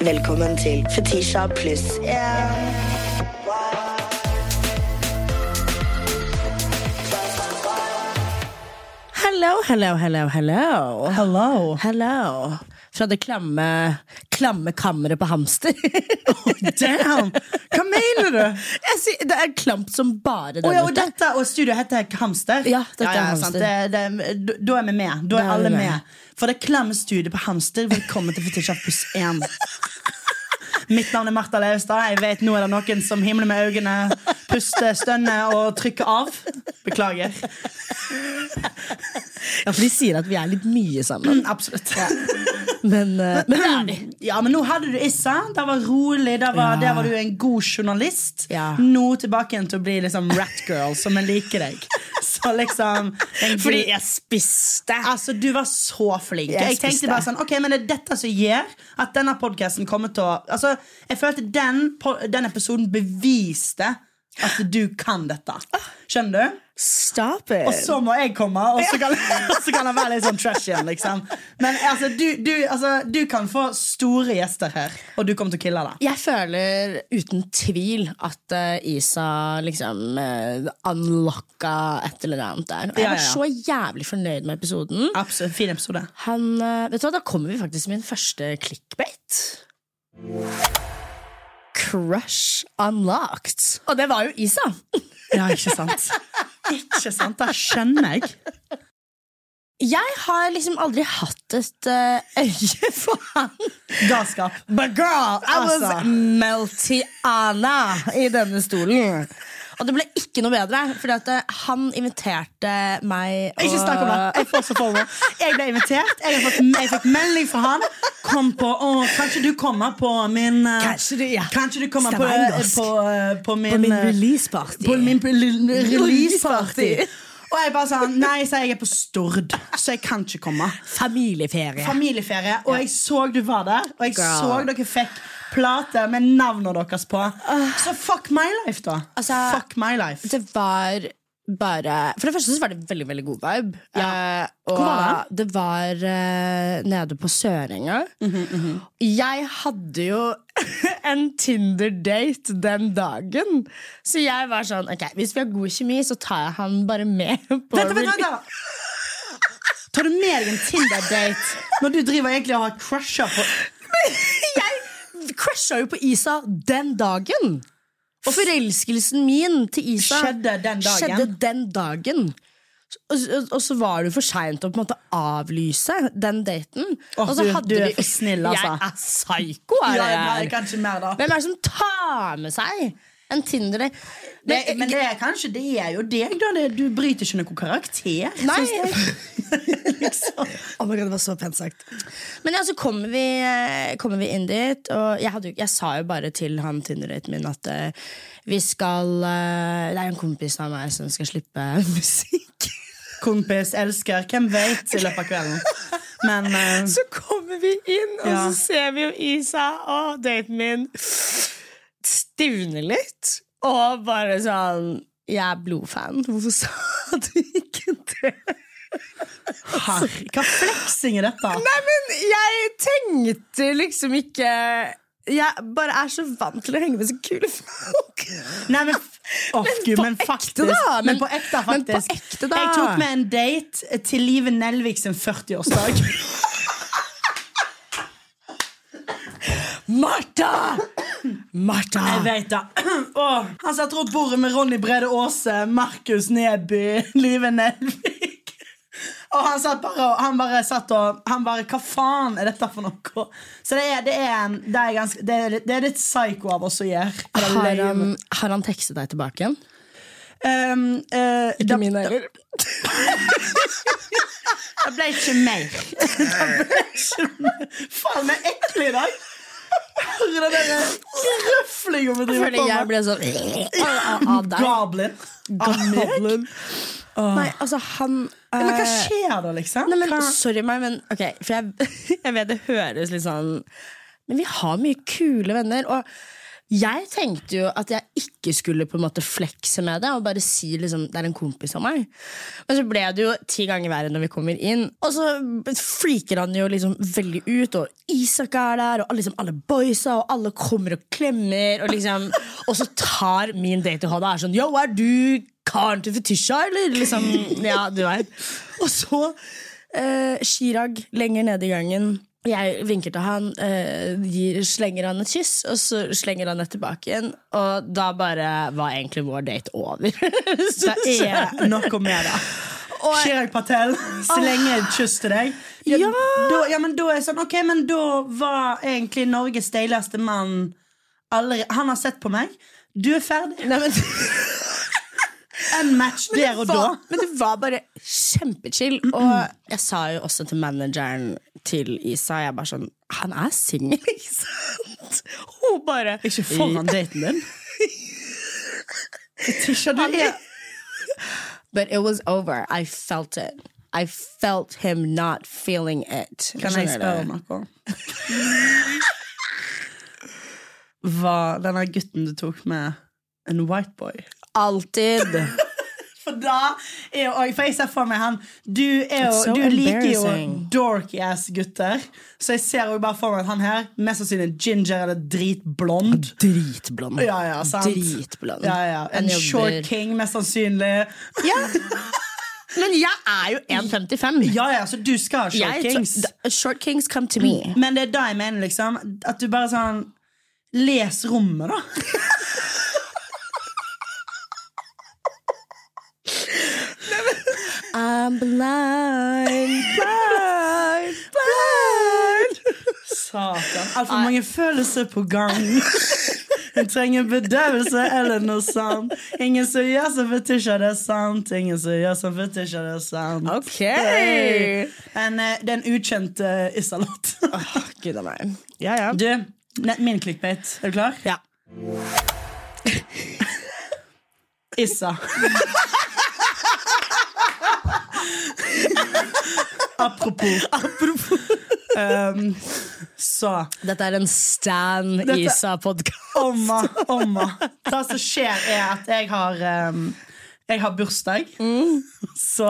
Velkommen til Fetisha pluss yeah. Hello, hello, hello, hello. Hello. Hello. Fra det klamme, klamme kammeret på hamster. Damn! Hva mener du? Sier, det er klamt som bare det. Oh, ja, og dette og studioet heter Hamster? Ja, dette er. Hamster. Det, det, da er vi med. Da Da er er alle med. med. For det er klamme studiet på Hamster. Velkommen til Fetisha pluss én. Mitt navn er Martha Leivestad. Jeg vet Nå er det noen som himler med øynene, puster, stønner og trykker av. Beklager. Ja, for de sier at vi er litt mye sammen. Absolutt. Men, uh, men det er de. Ja, men nå hadde du Issa. Det var rolig. Der var, Ja. der var du en god journalist. Ja. Nå tilbake igjen til å bli liksom ratgirl, som jeg liker deg. Så liksom Fordi jeg spiste. Altså, Du var så flink. Jeg Jeg, tenkte bare sånn, ok, men Det er dette som gjør at denne podcasten kommer til å Altså, Jeg følte den, den episoden beviste at du kan dette. Skjønner du? Stop it. Og så må jeg komme, og så kan, så kan han være litt sånn trash igjen. liksom Men altså du, du, altså, du kan få store gjester her, og du kommer til å kille det. Jeg føler uten tvil at uh, Isa liksom uh, unlocka et eller annet der. Og jeg var så jævlig fornøyd med episoden. Absolutt, Fin episode. Han, uh, vet du hva, Da kommer vi faktisk til min første clickbait. Crush unlocked. Og det var jo Isa. Ja, ikke sant? Ikke sant, Det skjønner jeg. Jeg har liksom aldri hatt et eh, øye for han. Galskap. But girl, I was Altså. Meltiana i denne stolen. Og det ble ikke noe bedre, fordi eh, han inviterte meg og Ikke snakk om det. Jeg får så formål. Jeg ble invitert. Jeg, fått, jeg fikk melding fra han. Kom på, å, Kanskje du kommer på min eh, Kanskje du, ja. Kanskje du kommer på, eh, på min, På min eh, releaseparty. På min releaseparty. Releaseparty. Og jeg bare sa nei, så jeg er på Stord, så jeg kan ikke komme. Familieferie. Familieferie. Og jeg så du var der, og jeg Girl. så dere fikk plate med navnene deres på. Så fuck my life, da. Altså, fuck my life. Det var bare For det første så var det veldig veldig god vibe. Eh, og var det var eh, nede på Sørenga. Jeg hadde jo en Tinder-date den dagen. Så jeg var sånn Ok, hvis vi har god kjemi, så tar jeg han bare med. på Vent, vent, vent. Tar du med deg en Tinder-date når du driver egentlig og har crusher på Jeg crusha jo på Isa den dagen. Og forelskelsen min til Isa Skjedde den dagen? skjedde den dagen. Og, og, og så var det for seint å på en måte avlyse den daten. Oh, du- du er for snill, altså. Jeg er psyko, er Ja, jeg. kanskje mer, da. Hvem er det som tar med seg en Tinder Men, men det er kanskje det er jo deg, da. Du bryter ikke noen karakter. Nei. jeg. liksom. Oh God, det var så pent sagt. Men ja, så kommer vi, eh, kommer vi inn dit, og jeg, hadde, jeg sa jo bare til han Tinder-daten min at uh, vi skal uh, Det er en kompis av meg som skal slippe musikk. Kompis, elsker, hvem vet i løpet av kvelden. Men uh, Så kommer vi inn, og Ja. så ser vi jo Isa og daten min stivne litt. Og bare sånn Jeg er blodfan. Hvorfor sa du ikke det? Hva fleksing er dette? Nei, men jeg tenkte liksom ikke Jeg bare er så vant til å henge med så kule folk. Nei, men, oh, Men Gud, men ekte, faktisk, da. Men, Men- på ekte, men på ekte. Jeg tok med en date til Live Nelvik sin 40-årsdag. Martha! Martha! Jeg vet det. Oh, han satt rundt bordet med Ronny Brede Aase, Markus Neby, Live Nelvik. Og han satt bare og han bare satt og Han bare Hva faen er dette for noe? Så det er, det er, det er, ganske, det er, det er litt psycho av oss å gjøre. Har han, har han tekstet deg tilbake igjen? Um, uh, Ikke da- min heller. Det ble ikke meg. Det ble ikke mer. Faen, vi er ekle i dag. Den der røflinga vi driver Fordi jeg ble sånn. Goblin. Goblin. Nei, altså, han Ja, Men hva eh, skjer da, liksom? Nei, men Sorry meg, men ok, for jeg, jeg vet det høres litt sånn Men vi har mye kule venner. Og Jeg tenkte jo at jeg ikke skulle på en måte flekse med det og bare si liksom, det er en kompis av meg. Men så ble det jo ti ganger verre når vi kommer inn. Og så freaker han jo liksom veldig ut, og Isak er der, og liksom alle boysa, og alle kommer og klemmer. Og, liksom, og så tar min date og er sånn Yo, er du karen til Fetisha, eller? Liksom, ja, du vet. Og så eh, Chirag lenger nede i gangen jeg vinker til han, uh, gir, slenger han et kyss, og så slenger han det tilbake igjen. Og da bare var egentlig vår date over. det er noe med det. Chirag Patel slenger et kyss til deg. Ja, ja. Da, ja, men da er sånn, ok, men da var egentlig Norges deiligste mann allerede Han har sett på meg. Du er ferdig. Nei, men en match der og var, da. Men det var bare kjempechill. Og jeg sa jo også til manageren til Isa Jeg bare sånn Han er singel, ikke sant? Hun bare Ikke foran daten din. Tisha, du er But it was over. I felt it. I felt him not feeling it. Kan jeg spørre om noe? Var denne gutten du tok med, en white boy? Alltid. For da er jo For jeg ser for meg han Du, er jo, so du liker jo dorky ass gutter. Så jeg ser jo bare for meg at han her mest sannsynlig ginger eller dritblond. Dritblond. Ja, ja? Dritblond. Ja, ja. En short king, mest sannsynlig. Ja. Men jeg er jo 1,55. Ja, ja, så du skal ha short Jeg- kings. Short kings come to me. Men det er da jeg mener, liksom. At du bare sånn Les rommet, da. I'm blind, blind, blind. Satan. Altfor mange følelser på gang. Hun trenger bedøvelse eller noe sånt. Ingen som gjør som Fetisha, det er sant. Ingen som gjør som Fetisha, det er sant. Ok. En, eh, det er en ukjent uh, Issa-låt. Åh, Gud a meg. Ja, ja. Du, ne- min clickbait. Er du klar? ja. Issa. Apropos. Um, så Dette er en Stan Isa-podkast. Omma, omma. Det som skjer, er at jeg har um, Jeg har bursdag. Så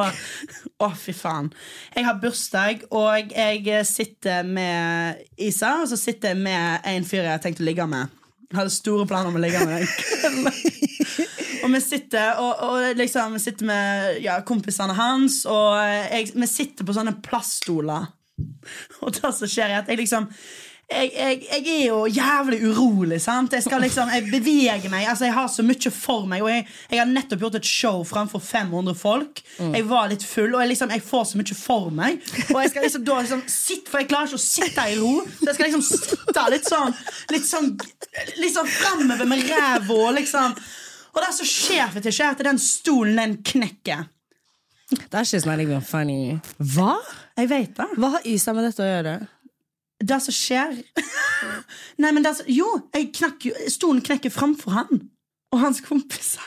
Å, fy faen. Jeg har bursdag, og jeg sitter med Isa, og så sitter jeg med en fyr jeg har tenkt å ligge med. Jeg hadde store planer om å ligge med deg. og vi sitter og, og liksom vi sitter med ja, kompisene hans, og jeg, vi sitter på sånne plaststoler. Og det som skjer, er at jeg liksom jeg, jeg, jeg er jo jævlig urolig. sant? Jeg skal liksom, jeg beveger meg. altså Jeg har så mye for meg. Og jeg, jeg har nettopp gjort et show framfor 500 folk. Jeg var litt full, og jeg, liksom, jeg får så mye for meg. Og jeg skal liksom da liksom sitte, For jeg klarer ikke å sitte i ro. Så jeg skal liksom sitte litt sånn Litt sånn, litt sånn framover med ræva og liksom Og det som skjer, for er at den stolen, den knekker. That's just not even funny. Hva? Jeg vet det. Hva har Isa med dette å gjøre? Det som skjer Nei, men det som, Jo, jeg knakk jo Stolen knekker framfor han og hans kompiser.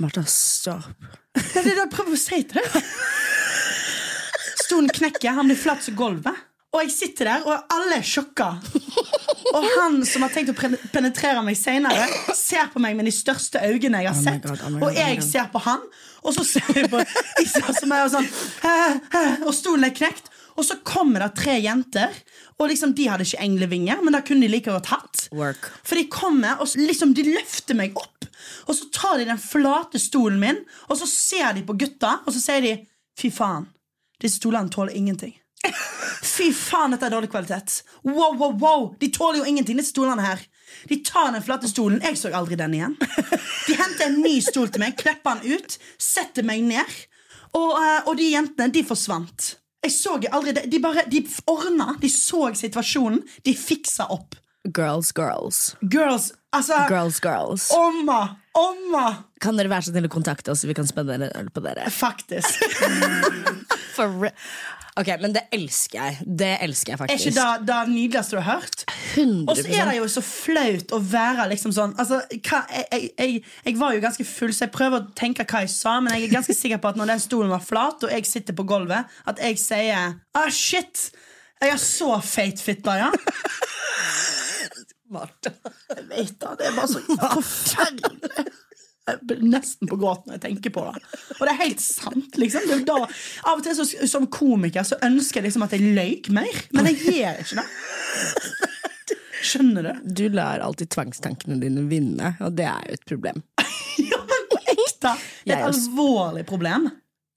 Martha, stopp. Det er det jeg prøver å si til deg. Stolen knekker, han blir flat som gulvet. Og jeg sitter der, og alle er sjokka. Og han som har tenkt å penetrere meg senere, ser på meg med de største øynene jeg har Oh sett. God, oh God, og oh jeg ser på han, og så ser jeg på Isa som er sånn Og stolen er knekt. Og så kommer det tre jenter, og liksom de hadde ikke englevinger, men det kunne de like godt hatt. Work. For de kommer, og liksom de løfter meg opp. Og så tar de den flate stolen min, og så ser de på gutta, og så sier de Fy faen, disse stolene tåler ingenting. Fy faen, dette er dårlig kvalitet. Wow, wow, wow, De tåler jo ingenting, disse stolene her. De tar den flate stolen. Jeg så aldri den igjen. De henter en ny stol til meg, klepper den ut, setter meg ned. Og, eh, og de jentene, de forsvant. Jeg så aldri det. De bare, de ordna, de så situasjonen, de fiksa opp. Girls, girls. Girls, altså Girls, girls. Omma! Omma! Kan dere være så snill å kontakte oss, så vi kan spenne en øl på dere? Faktisk. For re Ok, men det elsker jeg. Det elsker jeg faktisk. Er ikke det det nydeligste du har hørt? 100% Og så er det jo så flaut å være liksom sånn altså, hva, jeg, jeg, jeg, var jo ganske full, så jeg prøver å tenke hva jeg sa, men jeg er ganske sikker på at når den stolen var flat, og jeg sitter på gulvet, at jeg sier Ah, shit! Jeg har så feit fitte, ja. Martha. Jeg vet da, Det er bare så forferdelig. Nesten på gråten når jeg tenker på det. Og det er helt sant. liksom det da, Av og til så, som komiker så ønsker jeg liksom at jeg løy mer, men jeg gjør ikke det. Skjønner du? Du lar alltid tvangstankene dine vinne, og det er jo et problem. Ja, men på ekte! Det er et alvorlig problem.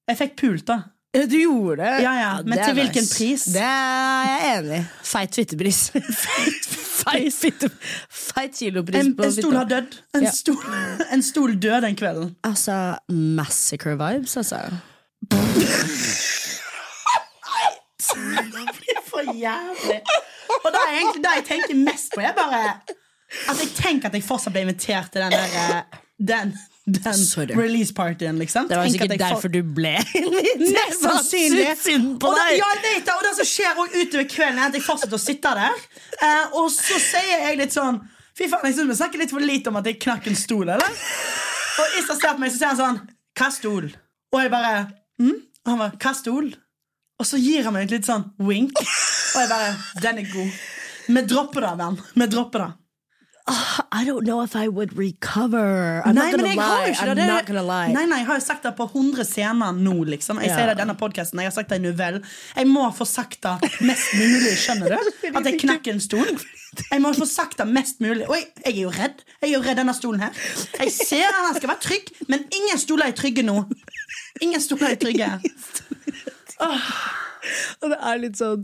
Jeg fikk pult, da. Ja, Du gjorde det. Ja, ja, men det til hvilken hvilken pris? Det er jeg enig i. Feit fittepris. Feit fitte... Feit kilopris En, en stol har dødd. En, Ja. stol, en stol døde den kvelden. Altså, massacre vibes, altså. Det blir for jævlig. Og det er egentlig det jeg tenker mest på. Jeg bare At jeg tenker at jeg fortsatt ble invitert til den der eh, Den, den Sorry. release-partyen, liksom. Det var sikkert derfor får... du ble litt sannsynlig. Synd- på deg. ja, jeg vet det, og det som skjer utover kvelden, er at jeg fortsetter å sitte der. Eh, og så sier jeg litt sånn Fy faen, jeg syns vi snakker litt for lite om at jeg knakk en stol, eller? Og Issa ser på meg, så sier han sånn Hva stol? Og jeg bare mm? Og han bare Hva stol? Og så gir han meg et litt sånn wink. Og jeg bare Den er god. Vi dropper det, venn. Vi dropper det. I don't know if I would recover. I'm Nei, not gonna lie. I'm det. not gonna lie. Nei, nei, jeg har jo sagt det på 100 scener nå, liksom. Jeg Ja. sier det i denne podcasten, jeg har sagt det i novell. Jeg må få sagt det mest mulig, skjønner du? At jeg knakker en stol. Jeg må få sagt det mest mulig. Og jeg, jeg er jo redd. Jeg er jo redd denne stolen her. Jeg ser at den skal være trygg, men ingen stoler er trygge nå. Ingen stoler er trygge. Og det er litt sånn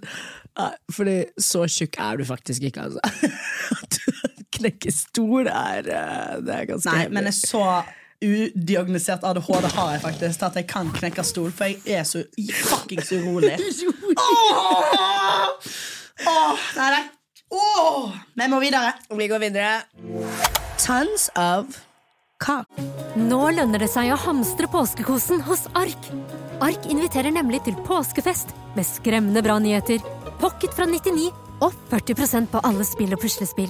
Fordi så tjukk er du faktisk ikke, altså. At du knekker stol er eh, Det er ganske Nei, men jeg så udiagnosert ADHD har jeg faktisk til at jeg kan knekke stol, for jeg er så fuckings urolig. Åh! Åh, nei, nei. Åh! Vi må videre. Vi går videre. Tons of cock. Nå lønner det seg å hamstre påskekosen hos Ark. Ark inviterer nemlig til påskefest med skremmende bra nyheter, pocket fra 99 og 40% på alle spill og puslespill.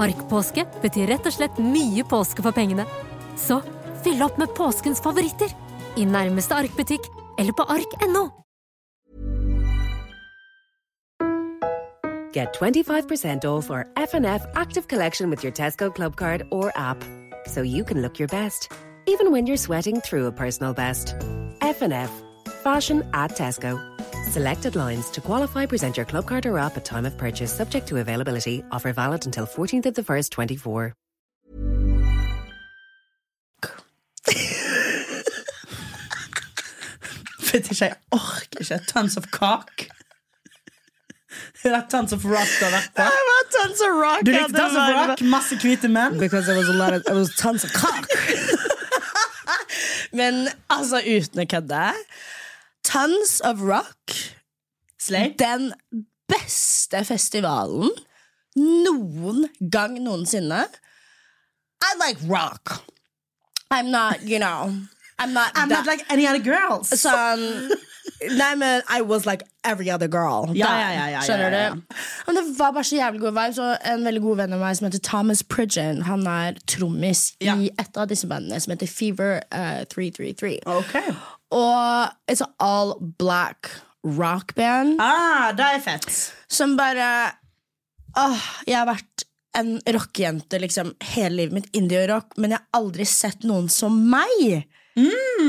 Ark-påske betyr rett og slett mye påske for pengene. Så fyll opp med påskens favoritter i nærmeste Ark-butikk eller på ark.no. Get 25% off our FNF active collection with your Tesco Club card or app. So you can look your best, even when you're sweating through a personal best. FNF. Fashion at Tesco. Selected lines to qualify present your club card or app at time of purchase subject to availability. Offer valid until 14th of the 1st, 24. Vet ikke, jeg orker ikke. Tons of cock. Det er tons of rock du har vært på. Det var tons of rock. Du ja, likte det tons of var- rock, masse hvite menn. Because there was a lot of There was tons of cock. Men altså, uten å kødde Tons of rock. Slay. Den beste festivalen noen gang noensinne. I like rock. I'm not, you know I'm not, I'm not like any other girls. Sånn Nei, men I was like every other girl. Ja, ja, ja, ja, Skjønner du? Men det var bare så jævlig god vibes. Og en veldig god venn av meg som heter Thomas Pridgen, han er trommis i et av disse bandene, som heter Fever eh, 333. Ok. Og it's an all black rock band Ah, det er fett. som bare Åh, jeg har vært en rockejente liksom hele livet mitt, indie og rock, men jeg har aldri sett noen som meg.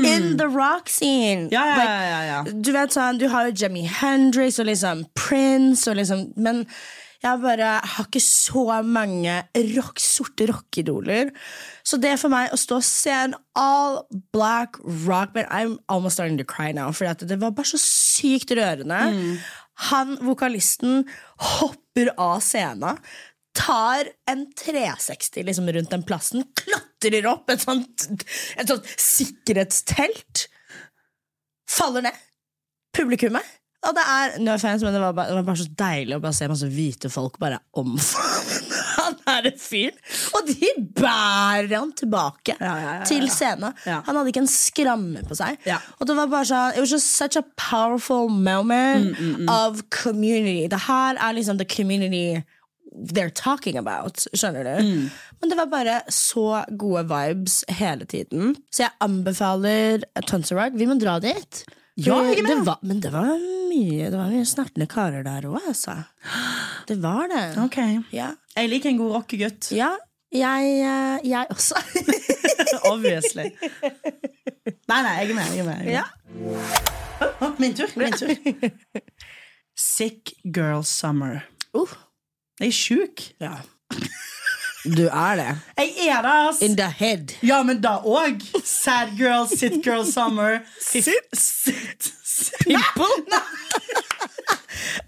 In the rock scene. Mm. Ja, ja, Like, ja, ja, du vet sånn, du har jo Jemmy Hendrix og liksom Prince og liksom Men jeg bare har ikke så mange rock, sorte rockidoler. Så det for meg å stå og se en all black rock band I'm almost starting to cry now, for det var bare så sykt rørende. Han, vokalisten, hopper av scenen. Tar en 360 liksom rundt den plassen, klatrer opp et sånt, et sånt sikkerhetstelt faller ned. Publikummet. Og det er no offense, men det var, bare, det var bare så deilig å bare se masse hvite folk bare omfavne han derre fyren. Og de bærer han tilbake Ja, ja, ja, til scenen. Han hadde ikke en skramme på seg. Og det var bare sånn It was just such a powerful moment Mm, of community. Det her er liksom the community they're talking about. Skjønner du? Mm. Men det var bare så gode vibes hele tiden. Så jeg anbefaler Tons Rock. Vi må dra dit. Ja, det var, men det var mye Det var mye snertne karer der òg, altså. Det var det. Okay. Ja. Jeg liker en god rockegutt. ja. Jeg, eh, jeg også. Obviously. Nei, nei, jeg er med. Jeg er med, jeg er med. Ja. Oh, min tur. Min tur. Sick girl summer. Uh, Jeg er sjuk. ja. Du er det. Jeg er det, ass. In the head. Ja, men da òg. Sad girl, sit girl summer. Sit? Sit. People.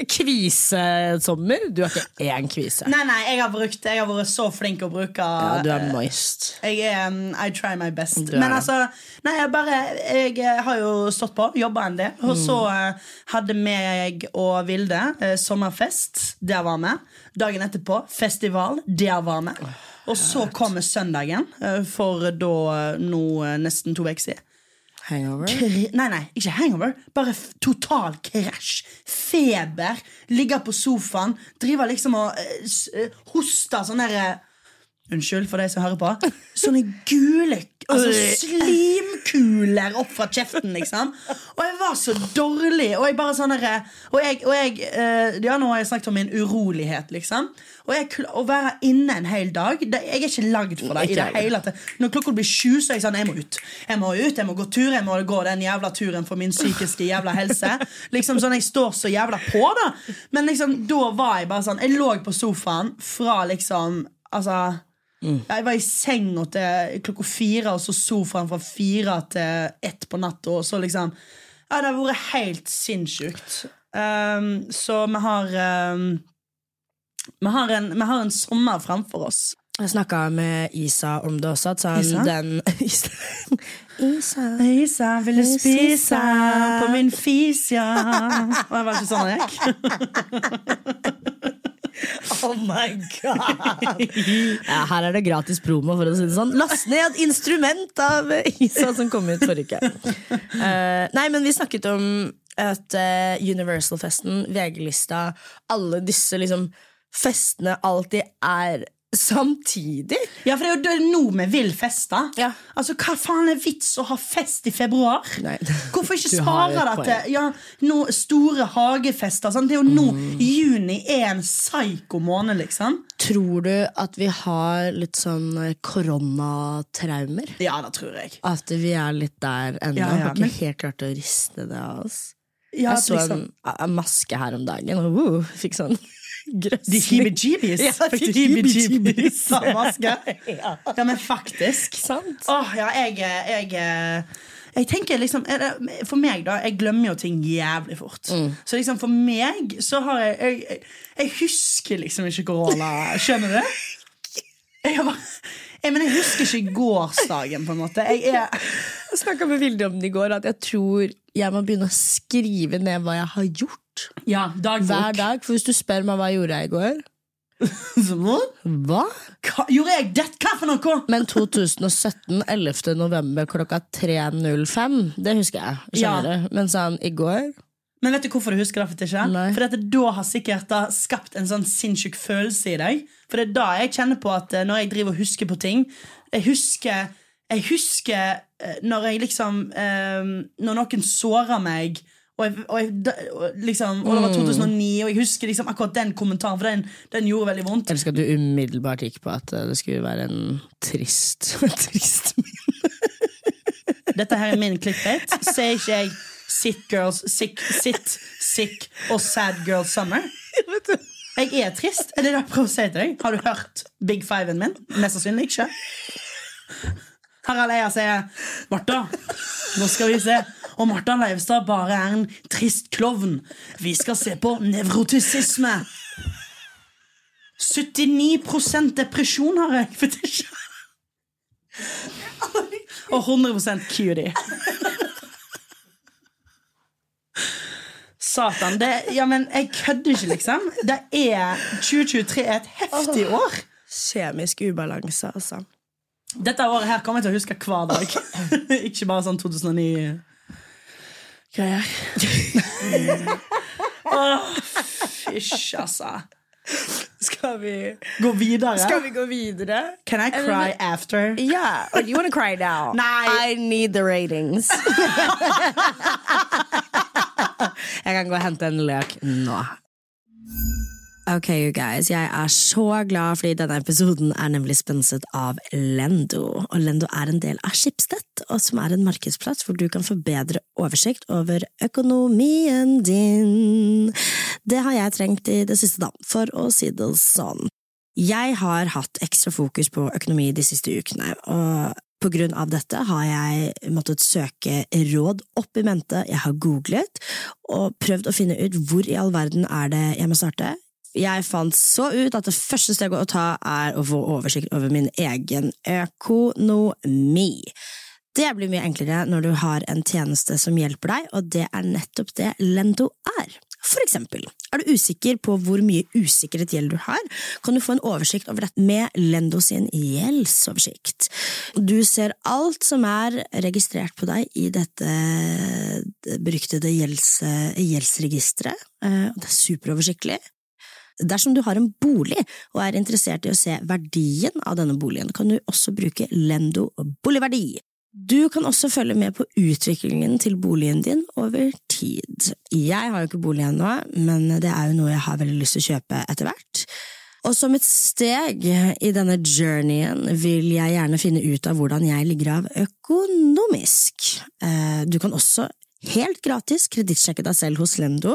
Kvisesommer? Du har ikke én kvise. Nei, nei, jeg har brukt Jeg har vært så flink å bruke Ja, du er moist. Jeg er um, I try my best. Du Men er. altså, nei, jeg bare Jeg eh, har jo stått på, jobba en del. Og så eh, hadde meg og Vilde eh, sommerfest. Der var vi. Dagen etterpå festival. Der var vi. Og så kommer søndagen, eh, for da eh, nå eh, nesten to uker siden. Hangover? Nei, nei, ikke hangover. Bare total krasj. Feber. Ligge på sofaen. Drive liksom og uh, s- eh, hoste sånn derre Unnskyld for de som hører på. Sånne gule altså, slimkuler opp fra kjeften, liksom. Og jeg var så dårlig. Og jeg bare sånn herre Og og jeg eh, Ja, nå har jeg snakket om min urolighet, liksom. Og jeg, å være inne en hel dag det, Jeg er ikke lagd for det. i det hele tatt. Når klokka blir sju, så er jeg sånn Jeg må ut. Jeg må ut, jeg må gå tur, jeg må gå den jævla turen for min psykiske jævla helse. Liksom sånn, Jeg står så jævla på, da. Men liksom, da var jeg bare sånn Jeg lå på sofaen fra liksom Altså Jeg var i senga til klokka fire, og så sofaen fra fire til ett på natta. Og så liksom Ja, det har vært helt sinnssykt. Um, så vi har um, vi har, en, vi har en sommer framfor oss. Jeg snakka med Isa om det også. At Isa? Den, Isa. Isa. Isa, vil du spise Spise. på min fis, ja? Og det var ikke sånn det gikk. Oh my god! ja, her er det gratis promo, for å si det sånn. Last ned et instrument av Isa som kom ut forrige uke. Uh, nei, men vi snakket om at eh, Universal-festen, VG-lista, alle disse liksom festene alltid er samtidig. Ja, for det er jo nå vi vil feste. Ja. Altså, Hva faen er vits å ha fest i februar? Nei. Hvorfor ikke spare det til ja, no, store hagefester? Sant? Det er jo nå Mm. Juni er en psyko måned, liksom. Tror du at vi har litt sånn eh, koronatraumer? Ja, det tror jeg. At vi er litt der ennå? Ja, ja, Har ikke men- helt klart å riste det av oss. Ja, jeg så liksom, en, en maske her om dagen, og uh, fikk sånn De grøssing. heebie-jeebies. Ja, heebie-jeebies. av maske? Ja. Men faktisk. Sant? Åh, ja, jeg, jeg, jeg tenker liksom For meg, da. Jeg glemmer jo ting jævlig fort. Så liksom for meg så har Jeg, jeg, jeg husker liksom ikke korona. Skjønner du? Jeg, har bare, jeg, men jeg husker ikke gårsdagen, på en måte. Jeg er Jeg snakka med Vilde om det i går, at jeg tror jeg må begynne å skrive ned hva jeg har gjort. Ja, dagbok. Hver dag. For hvis du spør meg hva jeg gjorde i går Hva? Hva? Gjorde jeg det? Hva for noe? Men 2017, 11. november klokka 3.05, det husker jeg. Ja. Men sånn i går Men vet du hvorfor du husker det? Ikke? Nei. For dette, da har sikkert da skapt en sånn sinnssyk følelse i deg. For det er da jeg kjenner på at eh, når jeg driver og husker på ting Jeg husker, jeg husker eh, når jeg liksom eh, Når noen sårer meg og, jeg, og, jeg, og, liksom, og det var 2009, og jeg husker liksom akkurat den kommentaren, for den, den gjorde veldig vondt. Jeg elsker at du umiddelbart gikk på at eh, det skulle være en trist Trist Dette her er min clickbait. Sier ikke jeg Sit girls, sick, sit, sick og sad girl summer? Jeg er trist. Er det det jeg prøver å si til deg? Har du hørt Big Fiven min? Mest sannsynlig ikke. Harald Eia sier Martha, nå skal vi se og Martha Leivstad bare er en trist klovn. Vi skal se på nevrotisisme. 79% depresjon har jeg. Vet. Og 100% cutie. Satan. Det, ja, men jeg kødder ikke, liksom. Det er 2023 er et heftig år. Kjemisk ubalanse, altså. Dette året her kommer jeg til å huske hver dag. ikke bare sånn 2009-greier. Åh, fysj, altså. Skal vi, Gå videre. skal vi gå videre? Can I cry after? Yeah, or do you want to cry now? Nei. I need the ratings. jeg kan gå og hente en løk nå. Ok, you guys, jeg er så glad fordi denne episoden er nemlig sponset av Lendo. Og Lendo er en del av Schibsted, og som er en markedsplass hvor du kan få bedre oversikt over økonomien din. Det har jeg trengt i det siste, da, for å si det sånn. Jeg har hatt ekstra fokus på økonomi de siste ukene, og på grunn av dette har jeg måttet søke råd opp i mente. Jeg har googlet og prøvd å finne ut hvor i all verden er det jeg må starte. Jeg fant så ut at det første steget å ta er å få oversikt over min egen økonomi. Det blir mye enklere når du har en tjeneste som hjelper deg, og det er nettopp det Lendo er. For eksempel, er du usikker på hvor mye usikkerhet gjeld du har, kan du få en oversikt over dette med Lendo sin gjeldsoversikt. Du ser alt som er registrert på deg i dette beryktede gjelds, gjeldsregisteret. Eh, Det er superoversiktlig. Dersom du har en bolig og er interessert i å se verdien av denne boligen, kan du også bruke Lendo boligverdi. Du kan også følge med på utviklingen til boligen din over tid. Jeg har jo ikke bolig ennå, men det er jo noe jeg har veldig lyst til å kjøpe etter hvert. Og som et steg i denne journeyen vil jeg gjerne finne ut av hvordan jeg ligger av økonomisk. Eh, Du kan også helt gratis kredittsjekke deg selv hos Lendo.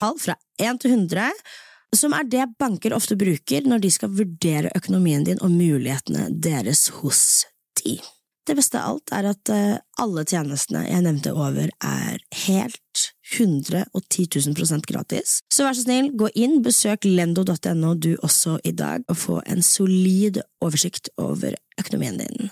Tall fra 1 til 100, som er det banker ofte bruker når de skal vurdere økonomien din og mulighetene deres hos de. Det beste av alt er at eh, alle tjenestene jeg nevnte over, er helt 110 000 gratis. Så vær så snill, gå inn, besøk lendo.no du også i dag, og få en solid oversikt over økonomien din.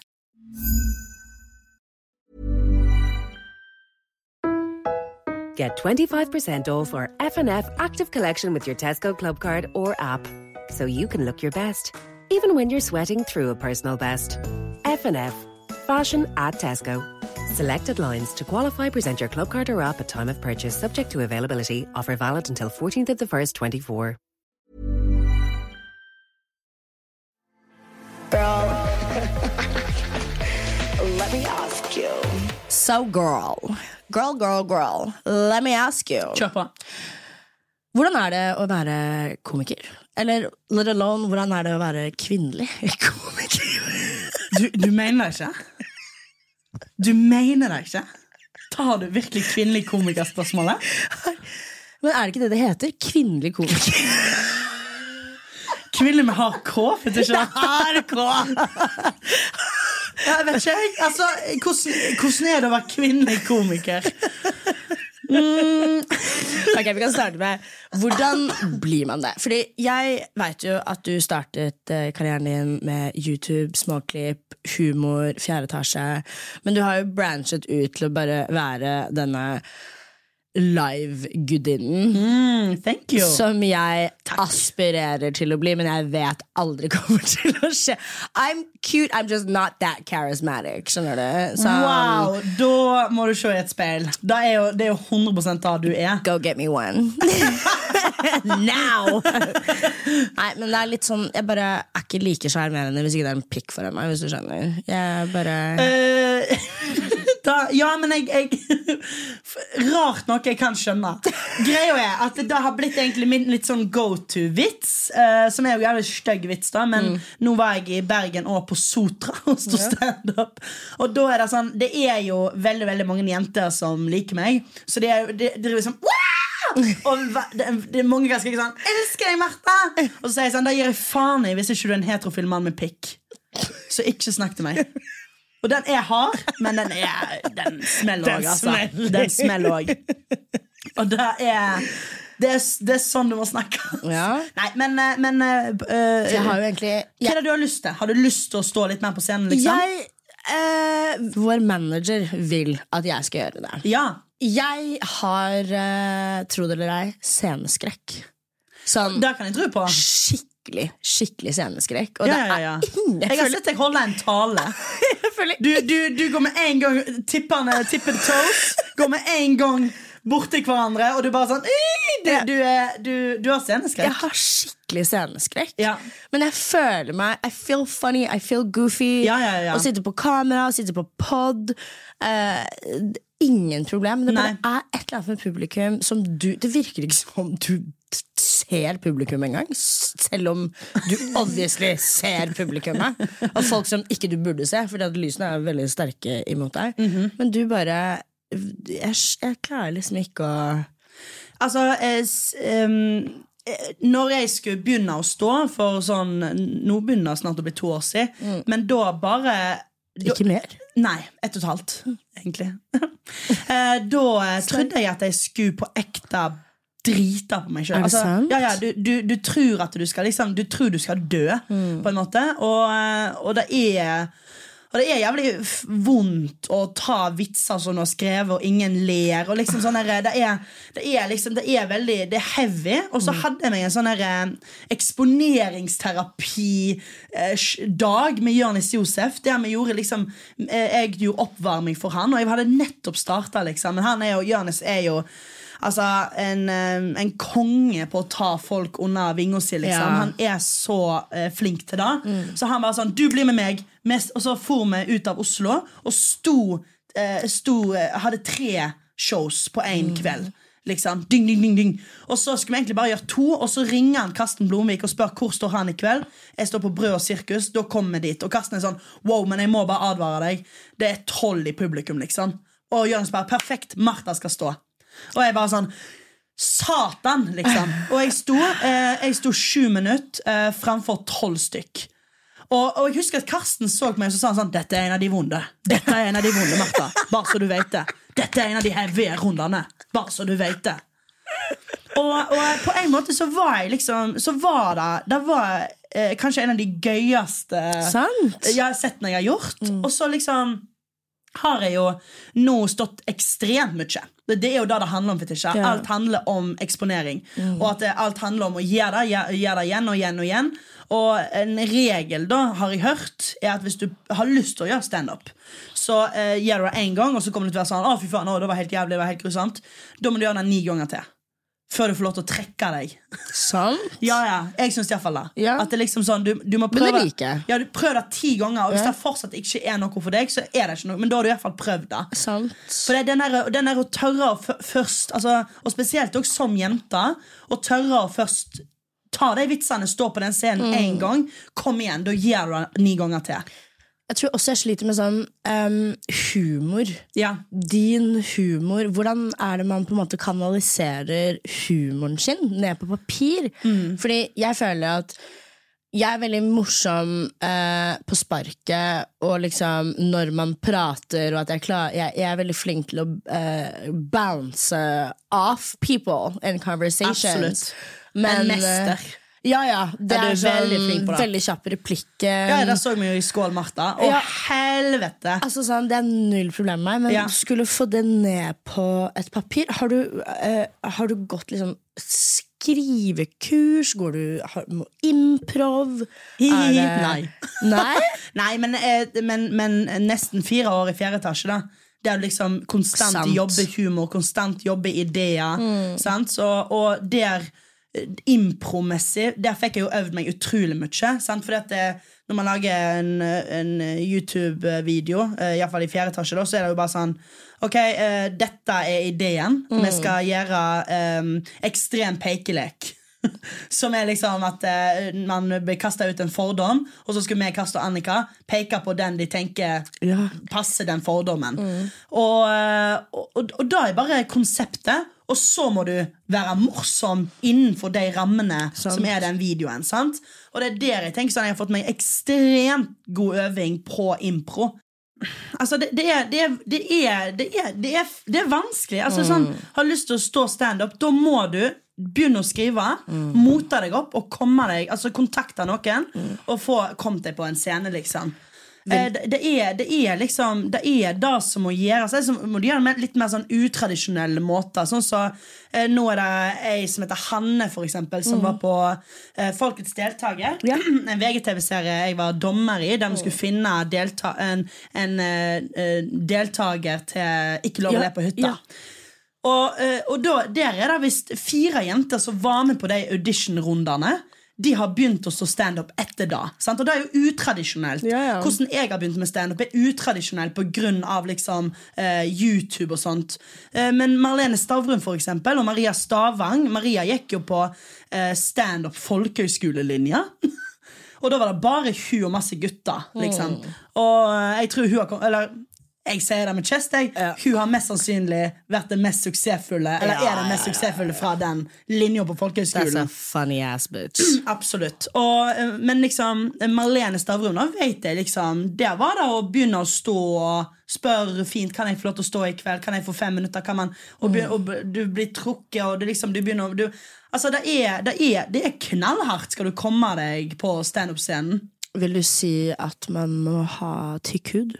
Get 25% off our F&F active collection with your Tesco Club card or app. So you can look your best, even when you're sweating through a personal best. F&F. Fashion at Tesco. Selected lines to qualify present your club card or app at time of purchase subject to availability. Offer valid until 14th of the 1st, 24. So girl, girl, girl, girl, let me ask you. Kjør på. Hvordan er det å være komiker? Eller let alone, hvordan er det å være kvinnelig komiker? Du, du mener det ikke? Du mener det ikke? Tar du virkelig kvinnelig komikerspørsmålet? Men er det ikke det det heter? Kvinnelig komiker. Kvinnelig med hard K? Hard K! Jeg vet ikke, jeg. Altså, hvordan, hvordan er det å være kvinnelig komiker? Ok, Vi kan starte med hvordan blir man det? Fordi jeg veit jo at du startet eh, karrieren din med YouTube, småklipp, humor, fjerde etasje. Men du har jo branchet ut til å bare være denne live-gudinnen. Mm, thank you. Som jeg aspirerer til å bli, men jeg vet aldri kommer til å skje. I'm cute, I'm just not that charismatic. Skjønner du? Så, Wow, Da må du se i et speil. Da er jo, det er jo 100 da du er. Go get me one. Now! Nei, men det er litt sånn Jeg bare er ikke like sjarmerende hvis ikke det er en pikk foran meg. Hvis du skjønner Jeg bare Eh, da, ja, men jeg, jeg Rart nok jeg kan skjønne. Greia er at det har blitt egentlig min litt sånn go to-vits. Uh, som er jo jævlig stygg vits, da, men nå var jeg i Bergen og på Sotra og sto standup. Og da er det sånn Det er jo veldig veldig mange jenter som liker meg, så de, er, jo- de driver sånn Wah! og det, det er mange ganske ikke sånn 'Elsker deg, Martha!' Og så sier jeg sånn Da gir jeg faen i hvis ikke du er en heterofil mann med pikk. Så ikke snakk til meg. Og den er hard, men den er Den smeller òg, altså. Den smeller òg. Og det er det er, det er sånn du må snakke. Ja. Nei, men, eh, men eh, Jeg har jo egentlig Hva er det du har lyst til? Har du lyst til å stå litt mer på scenen? liksom? Jeg eh, Vår manager vil at jeg skal gjøre det. Ja. Jeg har, uh, tro det eller ei, sceneskrekk. Sånn Det kan jeg tro på. skikkelig, skikkelig sceneskrekk. Og Ja, ja, ja, det er ingen Jeg har sett deg holde en tale. Du, du, du går med en gang tippende tippet toes. Går med en gang borti hverandre, og du bare sånn Du, du, er, du, du har Jeg har skikkelig sceneskrekk. Ja. Men jeg føler meg I feel funny, I feel goofy. Ja, ja, ja. Å sitte på kamera, å sitte på pod. eh, ingen problem. Det bare Nei. er et eller annet med publikum som du Det virker ikke som du t- ser publikum engang. Selv om du obviously ser publikummet. Og folk som ikke du burde se, fordi at lysene er veldig sterke imot deg. Mhm. Men du bare jeg, jeg klarer liksom ikke å Altså, jeg, um eh, når jeg skulle begynne å stå for sånn Nå begynner det snart å bli to år siden, men da bare da, Ikke mer. Nei, ett og et halvt, egentlig. Eh, da trodde jeg at jeg skulle på ekte drite på meg sjøl. Altså, ja, ja, du, du, du tror at du skal liksom Du tror du skal dø, Mm. på en måte. Og, eh, og det er og det er jævlig vondt å ta vitser som du har skrevet, og ingen ler. Og liksom sånn det, er, det er liksom Det er veldig Det er heavy. Og så hadde jeg meg en sånn der, eh, eksponeringsterapi-dag med Jonis Josef. Der vi gjorde liksom eh, Jeg gjorde oppvarming for han, og jeg hadde nettopp starta, liksom. Men han er jo Jonis er jo Altså, en, eh, en konge på å ta folk under vinga si, liksom. Ja. Han er så uh, flink til det. Så han bare sånn Du blir med meg. Og så for vi ut av Oslo og sto, uh, sto uh, Hadde tre shows på én kveld. Liksom, ding, ding, ding, ding. Og så skulle vi egentlig bare gjøre to, og så ringer han Karsten Blomvik og spør hvor står han i kveld. Jeg står på Brød og sirkus. Da kommer vi dit. Og Karsten er sånn Wow, men jeg må bare advare deg. Det er tolv i publikum, liksom. Og Jonas bare Perfekt. Martha skal stå. Og jeg bare sånn Satan, liksom. Og jeg sto, eh, jeg sto sju minutter eh, framfor tolv stykk. Og, og jeg husker at Karsten så på meg og så sa han sånn Dette er en av de vonde. Dette er en av de vonde, Martha. Bare så du vet det. Dette er en av de heavy rundene. Bare så du vet det. Og, og på en måte så var jeg liksom Så var det Det var eh, kanskje en av de gøyeste Sant? jeg har sett når jeg har gjort. Og så liksom har jeg jo nå stått ekstremt mye. Det, det er jo det det handler om. fetisja Ja. Alt handler om eksponering. Og at det, alt handler om å gjøre det, gjøre det igjen og igjen og igjen. Og en regel da har jeg hørt er at hvis du har lyst til å gjøre standup, så eh, gjør du det én gang, og så kommer du til å være sånn Å fy faen, å, det var helt jævlig, det var helt grusomt. Da må du gjøre det ni ganger til. Før du får lov til å trekke deg. Sant? Ja, ja, jeg syns iallfall det. Ja. At det liksom sånn, du, du må Men det liker. Ja, du Prøv det ti ganger, og hvis Ja. det fortsatt ikke er noe for deg, så er det ikke noe. Men da har du i hvert fall prøvd det. Sant. For det er den der, den der å tørre å først altså, Og spesielt også som jente, å tørre å først ta de vitsene, stå på den scenen Mm. gang. Kom igjen, da gjør du det ni ganger til. Jeg tror også jeg sliter med sånn um, humor. Ja. Din humor. Hvordan er det man på en måte kanaliserer humoren sin ned på papir? Fordi jeg føler at jeg er veldig morsom eh, på sparket, og liksom når man prater, og at jeg, klar, jeg, jeg er veldig flink til å eh, bounce off people in conversations. Absolutt. Men, En mester. Eh, Ja, ja. Det er, er veldig flink på det. Veldig kjapp replikk. ja, Det så vi jo i Skål, Martha. Å, Ja. helvete! Altså sånn, Det er null problem med meg, men Ja. skulle få det ned på et papir Har du, uh, har du gått liksom skrivekurs? Går du har, improv? Det- Nei. Nei? Nei, men, eh, men, men nesten fire år i fjerde etasje, da. Det er liksom konstant Sant. jobber humor, konstant jobbeideer. Sant? Så, og der eh, impromessig, der fikk jeg jo øvd meg utrolig mye. Sant? Fordi at det, når man lager en, en YouTube-video, uh, iallfall i fjerde etasje, da, så er det jo bare sånn Ok, uh, dette er ideen. Vi skal gjøre um, ekstrem pekelek. Som er liksom at uh, man blir kasta ut en fordom, og så skal vi, Kaste Annika, peke på den de tenker Ja. passer den fordommen. Og, eh, og, og, og da er bare konseptet. Og så må du være morsom innenfor de rammene som er den videoen. sant? Og det er der jeg tenker sånn, jeg har fått meg ekstremt god øving på impro. Altså, det, det, er, det, er, det, er, det, er, det, er, det er vanskelig. Altså, sånn, Har du lyst til å stå standup, da må du begynne å skrive. Mote deg opp og komme deg, altså kontakte noen og få kommet deg på en scene, liksom. Eh, det, det, er, det er liksom Det er det som må gjøres. Er må det med litt mer sånn utradisjonelle måter. Sånn så, eh, Nå er det ei som heter Hanne, for eksempel, som var på eh, Folkets deltaker. Ja. En VGTV-serie jeg var dommer i, der vi skulle finne delta en, en eh, eh, deltaker til Ikke lov å le på hytta. ja. Og, eh, og da, der er det visst fire jenter som var med på de audition-rundene. De har begynt å stå standup etter da. Sant? Og det er jo utradisjonelt. Ja, ja. Hvordan jeg har begynt med standup, er utradisjonelt pga. Liksom, eh, YouTube og sånt. Eh, men Marlene Stavrum for eksempel, og Maria Stavang Maria gikk jo på eh, standup folkehøyskolelinja. og da var det bare hun og masse gutter. Liksom. Mm. Og eh, jeg tror hun har kommet Eller jeg sier det med chest. Jeg. Ja. Hun har mest sannsynlig vært den mest suksessfulle Eller Ja, er den mest suksessfulle fra den linja på That's a funny ass bitch. Absolutt. Og, eh, men liksom Marlene Stavrum, da vet jeg liksom Der var det å begynne å stå og spørre fint Kan jeg få lov til å stå i kveld. Kan jeg få fem minutter? Kan man, og, begynne, og du blir trukket, og det liksom, du begynner du, Altså, det er, det, er, det er knallhardt skal du komme deg på standup-scenen. Vil du si at man må ha tykk hud?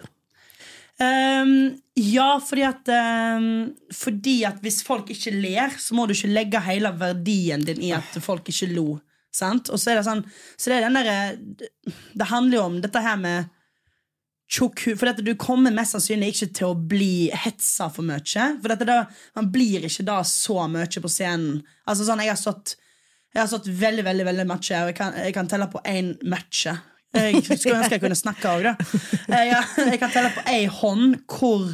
Ehm, ja, fordi at um, Fordi at hvis folk ikke ler, så må du ikke legge hele verdien din i at folk ikke lo. Sant? Og så er det sånn Så det er den derre Det handler jo om dette her med tjukk hud. For dette, du kommer mest sannsynlig ikke til å bli hetsa for mye. For dette, da, man blir ikke da så mye på scenen. Altså sånn, Jeg har stått jeg har stått veldig veldig, veldig mye, og jeg kan, jeg kan telle på én matche. Jeg skulle ønske jeg kunne snakke òg, da. Jeg, jeg kan telle på ei hånd hvor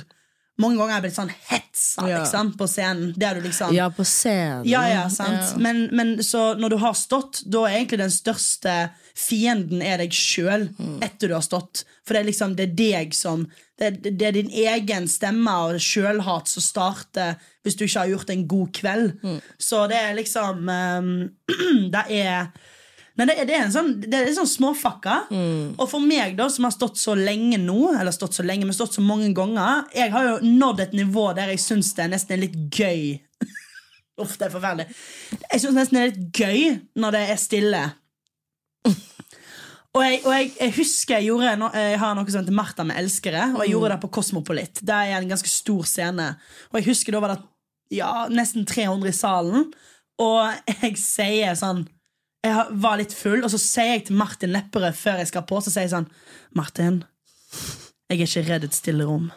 mange ganger jeg har blitt sånn hetsa Ja. liksom, på scenen. Liksom Ja, på scenen. ja, ja, sant. Ja. Men, men så når du har stått, da er egentlig den største fienden er deg sjøl etter du har stått. For det er liksom det er deg som Det, er, det er din egen stemme og sjølhat som starter hvis du ikke har gjort en god kveld. Så det er liksom um, Det er Nei, det, er- det er en sånn, det er sånn småfakka. Og for meg, da som har stått så lenge nå, eller stått så lenge, men stått så mange ganger Jeg har jo nådd et nivå der jeg syns det er nesten litt gøy Uff, det er forferdelig. Jeg syns nesten det er litt gøy når det er stille. Og jeg, og jeg, jeg husker jeg gjorde Jeg har noe som heter Martha med elskere, og jeg gjorde det på Kosmopolit. Det er en ganske stor scene. Og jeg husker da var det ja, nesten 300 i salen, og jeg sier sånn Jeg var litt full, og så sier jeg til Martin Lepperød før jeg skal på, så sier jeg sånn Martin, jeg er ikke redd et stille rom.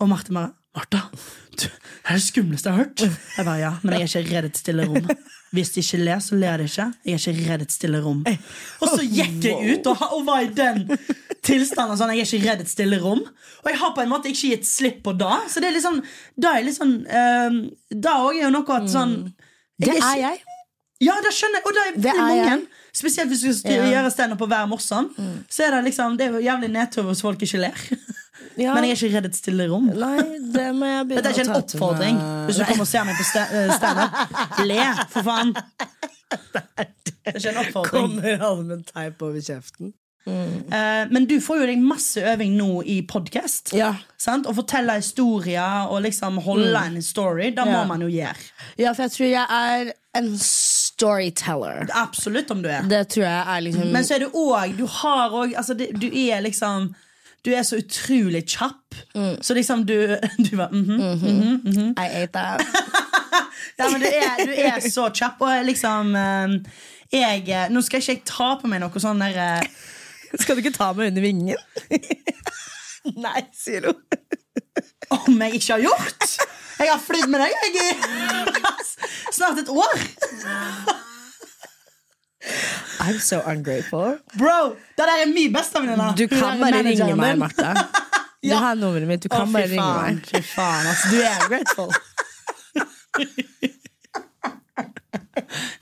Og Martin bare Martha, du, det er det skumleste jeg har hørt. Jeg bare, ja, Men jeg er ikke redd et stille rom. Hvis de ikke ler, så ler de ikke. Jeg er ikke redd et stille rom. Og så gikk jeg ut og, og var i den tilstanden. Sånn, jeg er ikke redd et stille rom. Og jeg har på en måte ikke gitt slipp på det. Så det er litt sånn Da er litt sånn ehm, Da òg er jo noe at sånn Det er jeg. Ja, det skjønner jeg. Og det er Det veldig er mange. Spesielt hvis du skal Ja. gjøre standup og være morsom. Så er det liksom Det er jo jævlig nedtur hvis folk ikke ler. Ja. Men jeg er ikke redd et stille rom. Nei, det må jeg begynne Dette er ikke en oppfordring. Hvis du kommer og ser meg på eh, standup, le, for faen. Det er ikke en oppfordring. Kommer alle med teip over kjeften? Eh, men du får jo deg masse øving nå i podkast. Ja. Å fortelle historier og liksom holde en story. Det må Ja. man jo gjøre. ja, for jeg tror jeg er en storyteller. Absolutt om du er. Det tror jeg er liksom Men så er du òg Du har òg altså, Du er liksom Du er så utrolig kjapp. Så liksom du Du var mhm. I ate that. Ja, men du er, du er så kjapp, og liksom eh, jeg, eh, Nå skal ikke jeg ta på meg noe sånn der eh, Skal du ikke ta meg under vingen? Nei, sier hun. Om jeg ikke har gjort! Jeg har flydd med deg jeg, i snart et år. I'm so ungrateful. Bro, det der er min bestevenninne. Du kan bare ringe meg. Martha. Du Ja. har nummeret mitt. Du kan oh, bare ringe meg. fy faen, altså. Du er grateful.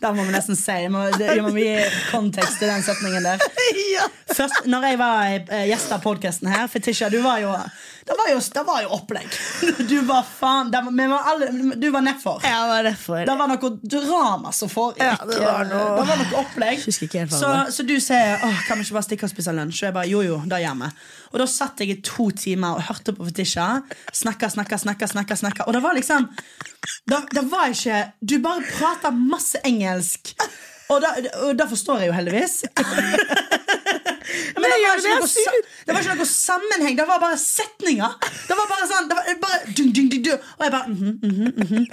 Da må vi nesten si det må, må gi kontekst til den setningen der. Først, når jeg var eh, gjest av podkasten her, Fetisha, du var jo Det var jo, det var jo opplegg. Du var faen det var, alle, Du var nedfor. Ja, det var nedfor. Det var noe drama som foregikk. Ja, det var noe- Det var noe opplegg. Så, så du sier åh, kan vi ikke bare stikke og spise lunsj? Og jeg bare jo, jo, det gjør vi. Og da satt jeg i to timer og hørte på Fetisha. Snakka, snakka, snakka, snakka, snakka. Og det var liksom Det, det var ikke Du bare prata masse engelsk. Og det forstår jeg jo heldigvis. Men det, var ikke noe, det var ikke noe sammenheng. Det var bare setninger. Det var bare sånn det var bare, dun, dun, dun. Og jeg bare mm -hmm, mm -hmm.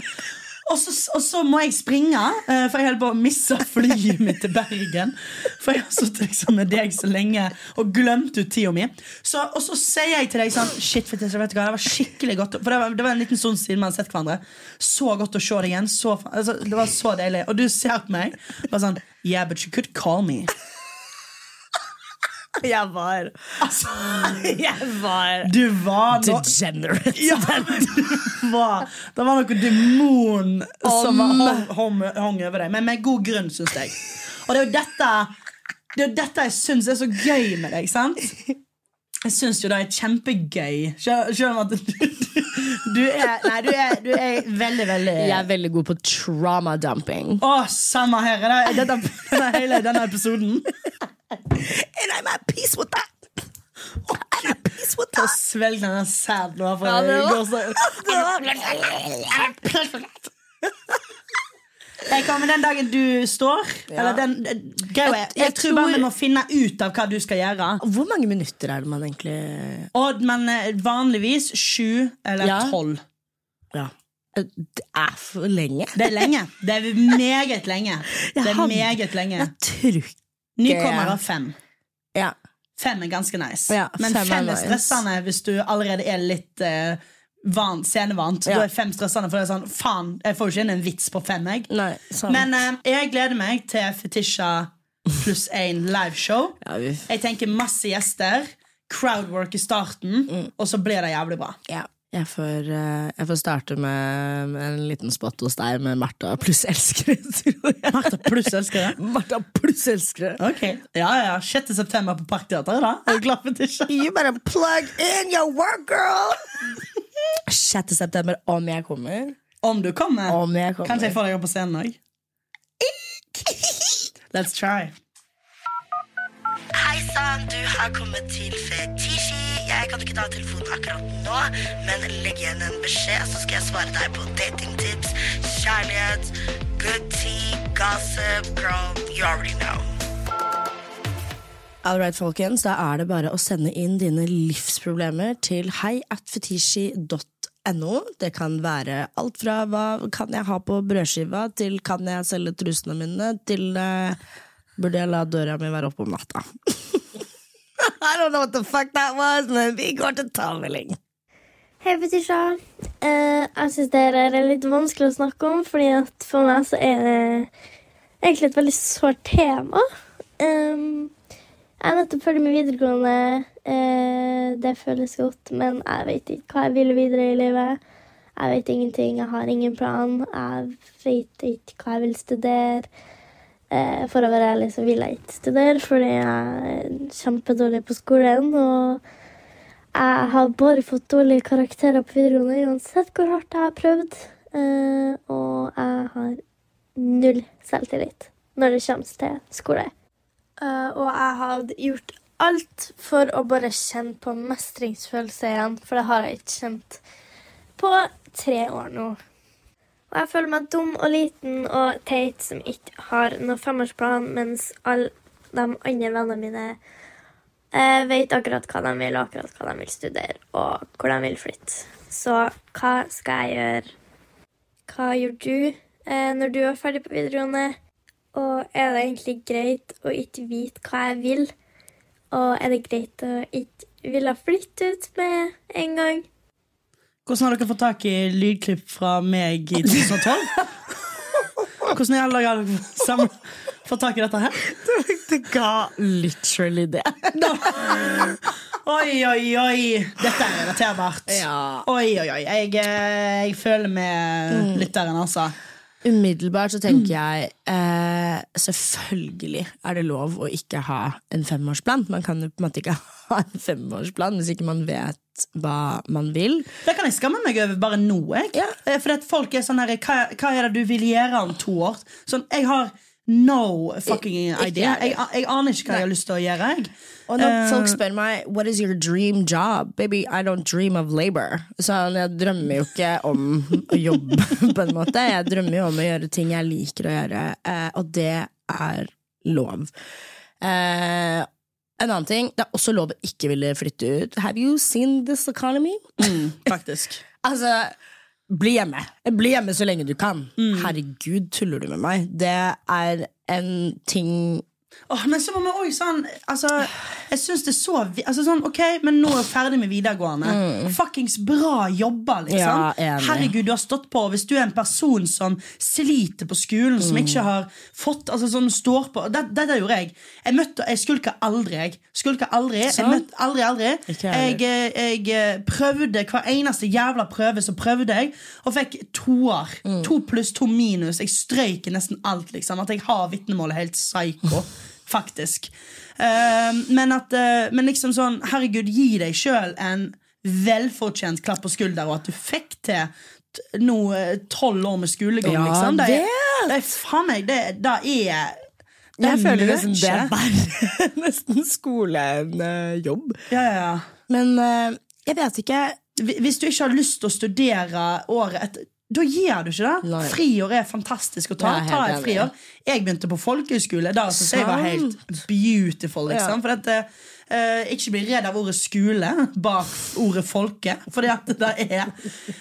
Og så, og så må jeg springe, eh, for jeg holder på å miste flyet mitt til Bergen. For jeg har sittet liksom med deg så lenge og glemt ut tida mi. Så, og så sier jeg til deg sånn Shit, Fetisha, vet du hva, det var skikkelig godt For det var, det var en liten stund siden vi hadde sett hverandre. Så godt å se deg igjen. Så, altså, det var så deilig. Og du ser på meg bare sånn Yeah, but you could call me. Jeg var Altså, Jeg var du var no degenerate. Ja, du var Det var noe demon som var, hong, hong, hong over deg. Men med god grunn, syns jeg. Og det er jo dette Det er dette jeg syns er så gøy med deg. sant? Jeg syns jo det er kjempegøy. Selv om at du, du, er, nei, du, er, du er veldig, veldig Jeg er veldig god på trauma dumping. Å, samme her. Det er- Dette, denne, hele denne episoden. And I'm at peace with that. I'm at peace with that. Svelg denne sæden nå. Ja, det var- Jeg kommer den dagen du står. Eller den, greia er, Jeg- jeg, tror bare vi må finne ut av hva du skal gjøre. Hvor mange minutter er det man egentlig Odd, men eh, vanligvis sju eller Ja. tolv. Ja. Det er for lenge. Det er lenge. Det er meget lenge. Det er meget lenge. Jeg tror Nykommere fem. Ja. Fem er ganske nice. Ja, Men fem er fem er nice. stressende hvis du allerede er litt uh, van, scenevant. Ja. Da er fem stressende, for det er sånn Faen, jeg får jo ikke inn en vits på fem, jeg. Nei. Men eh, jeg gleder meg til Fetisha pluss én liveshow. ja, vi, Jeg tenker masse gjester, crowdwork i starten, Mm. og så blir det jævlig bra. ja. Jeg får, eh, jeg får starte med, en liten spot hos deg med Martha pluss elskere. tror jeg. Martha pluss elskere. Martha pluss elskere. Ok, ja, ja, 6. september på Parkteatret, da. Er du klar for Fetisha? You better plug in your work, girl! 6. september, om jeg kommer. Om du kommer. Om jeg kommer. Kanskje jeg får deg opp på scenen òg? Let's try. Hei sann, du har kommet til Fetishi. Kan ikke ta telefonen akkurat nå, men legg igjen en beskjed, så skal jeg svare deg på datingtips, kjærlighet, good tea, gossip, girl, you already know. All right, folkens, da er det bare å sende inn dine livsproblemer til hei at fetisji.no. Det kan være alt fra hva kan jeg ha på brødskiva, til kan jeg selge trusene mine, til eh, burde jeg la døra mi være oppe om natta. I don't know what the fuck that was, men vi går til tavling. Hei, Fetisha. Uh, jeg syns det er litt vanskelig å snakke om, fordi at for meg så er det egentlig et veldig sårt tema. Um, jeg er nettopp ferdig med videregående. Uh, det føles godt, men jeg vet ikke hva jeg vil videre i livet. Jeg vet ingenting, jeg har ingen plan. Jeg vet ikke hva jeg vil studere. Eh, for å være ærlig så vil jeg ikke studere, fordi jeg er kjempedårlig på skolen. og jeg har bare fått dårlige karakterer på videregående uansett hvor hardt jeg har prøvd. Eh, og jeg har null selvtillit når det kommer til skole. Eh, og jeg har gjort alt for å bare kjenne på mestringsfølelse igjen, for det har jeg ikke kjent på tre år nå. Og jeg føler meg dum og liten og teit som ikke har noen femårsplan, mens alle de andre vennene mine eh, vet akkurat hva de vil, og akkurat hva de vil studere, og hvor de vil flytte. Så hva skal jeg gjøre? Hva gjør du eh, når du er ferdig på videregående? Og er det egentlig greit å ikke vite hva jeg vil? Og er det greit å ikke ville flytte ut med en gang? Hvordan har dere fått tak i lydklipp fra meg i 2012? Hvordan i alle dager har dere fått tak i dette her? Det ga literally det. Oi, oi, oi! Dette er relaterbart. Ja. Oi, oi, oi. Jeg, eh, jeg føler med lytteren, altså. Umiddelbart så tenker jeg eh, selvfølgelig er det lov å ikke ha en femårsplan. Man kan jo på en måte ikke ha en femårsplan hvis ikke man vet hva man vil. Det kan jeg skamme meg over bare nå. Jeg. Ja. Eh, For at folk er sånn her hva, hva er det du vil gjøre om to år? Sånn, Jeg har no fucking idea. jeg. Jeg, aner ikke hva jeg har lyst til å gjøre. Jeg. Og når uh, folk spør meg What is your dream job? Baby, I don't dream of labor. Så jeg drømmer jo ikke om å jobbe, på en måte. Jeg drømmer jo om å gjøre ting jeg liker å gjøre, eh, og det er lov. Eh, En annen ting, Det er også lov å ikke ville flytte ut. Have you seen this economy? Faktisk. Altså, bli hjemme. Bli hjemme så lenge du kan. Herregud, tuller du med meg? Det er en ting Åh, men så må vi òg sånn altså, Jeg synes det er så altså, sånn, Ok, men nå er jeg ferdig med videregående. Fuckings bra jobba, liksom. Ja. Herregud, du har stått på. Hvis du er en person som sliter på skolen, som ikke har fått altså, sånn, står på det, Dette gjorde jeg. Jeg møtte, jeg skulka aldri. Jeg skulka aldri. Jeg møtte aldri, aldri. Jeg, jeg eh, eh, prøvde hver eneste jævla prøve, så prøvde jeg, og fikk toer. To pluss, to minus. Jeg strøyk nesten alt, liksom. At jeg har vitnemålet helt psycho. Faktisk. Eh, men at eh, Men liksom sånn, herregud, gi deg sjøl en velfortjent klapp på skulder, og at du fikk til nå eh, tolv år med skolegang, Ja, liksom. Det det er faen meg Det, det er det Jeg er føler nesten det er verre nesten skole enn jobb. Ja, ja, ja. Men eh, jeg vet ikke. Hvis du ikke har lyst til å studere året etter da gir du ikke det. Friår er fantastisk å ta. Ta et friår. Jeg begynte på folkehøyskole. Da syntes jeg var helt beautiful. Liksom. For at, uh, ikke bli redd av ordet skole bak ordet folke. Fordi at det er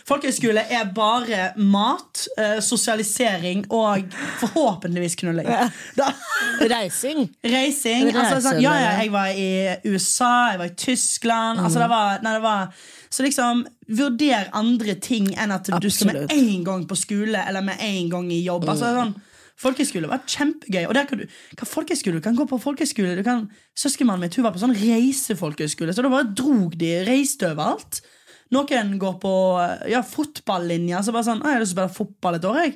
Folkehøyskole er bare mat, uh, sosialisering og forhåpentligvis knulling. Reising. Reising. Altså, sånn, ja, ja, jeg var i USA, jeg var i Tyskland. Altså, det var, nei, det var, så liksom, vurder andre ting enn at du skal med en gang på skole eller med en gang i jobb. Altså, sånn, Folkeskole var kjempegøy. Og der kan du, kan folkeskole? Du kan gå på folkeskole. Du Søskenmannen mitt hun var på sånn reisefolkeskole, så da bare drog de, reiste overalt. Noen går på ja, fotballinja. Så bare sånn, «Å, Jeg har lyst til å spille fotball et år. Jeg.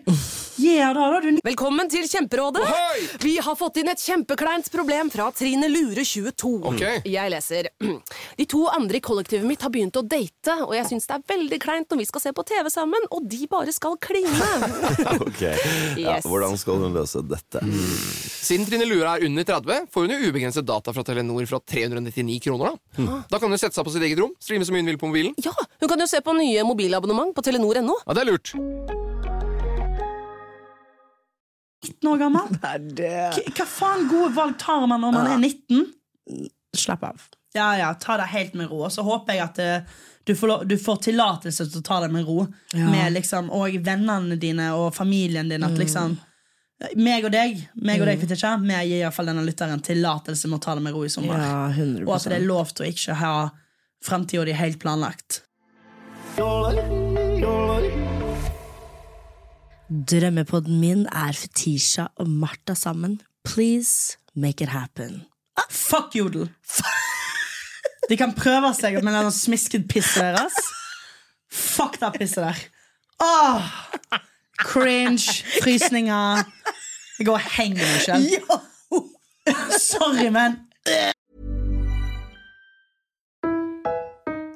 Yeah, da, da, du Velkommen til Kjemperådet! Ohoi! Vi har fått inn et kjempekleint problem fra Trine Lure 22. Okay. Jeg leser De to andre i kollektivet mitt har begynt å date, og jeg syns det er veldig kleint når vi skal se på TV sammen, og de bare skal kline. Ok, ja, Hvordan skal hun løse dette? Siden Trine Lure er under 30, får hun jo ubegrenset data fra Telenor fra 399 kroner. Da Da kan hun sette seg på sitt eget rom, streame så mye hun vil på mobilen. Ja, Hun kan jo se på nye mobilabonnement på telenor.no. Ja, det er lurt. 19 år gammel. Hva faen gode valg tar man når man er 19? Slapp av. Ja, ja, ta det helt med ro. Og så håper jeg at eh, du får, du får tillatelse til å ta det med ro. Ja. Med liksom, og vennene dine og familien din. At liksom meg og deg, meg og deg Fetisha, vi gir i hvert fall denne lytteren tillatelse med å ta det med ro i sommer. Ja, 100% Og at det er lov til å ikke ha framtida di helt planlagt. Drømmepodden min er Fetisha og Martha sammen. Please make it happen. Fuck jodel! De kan prøve seg med den smisket pisset deres. Fuck det pisset der. Åh! Cringe, frysninger. Jeg går og henger meg selv. Sorry, men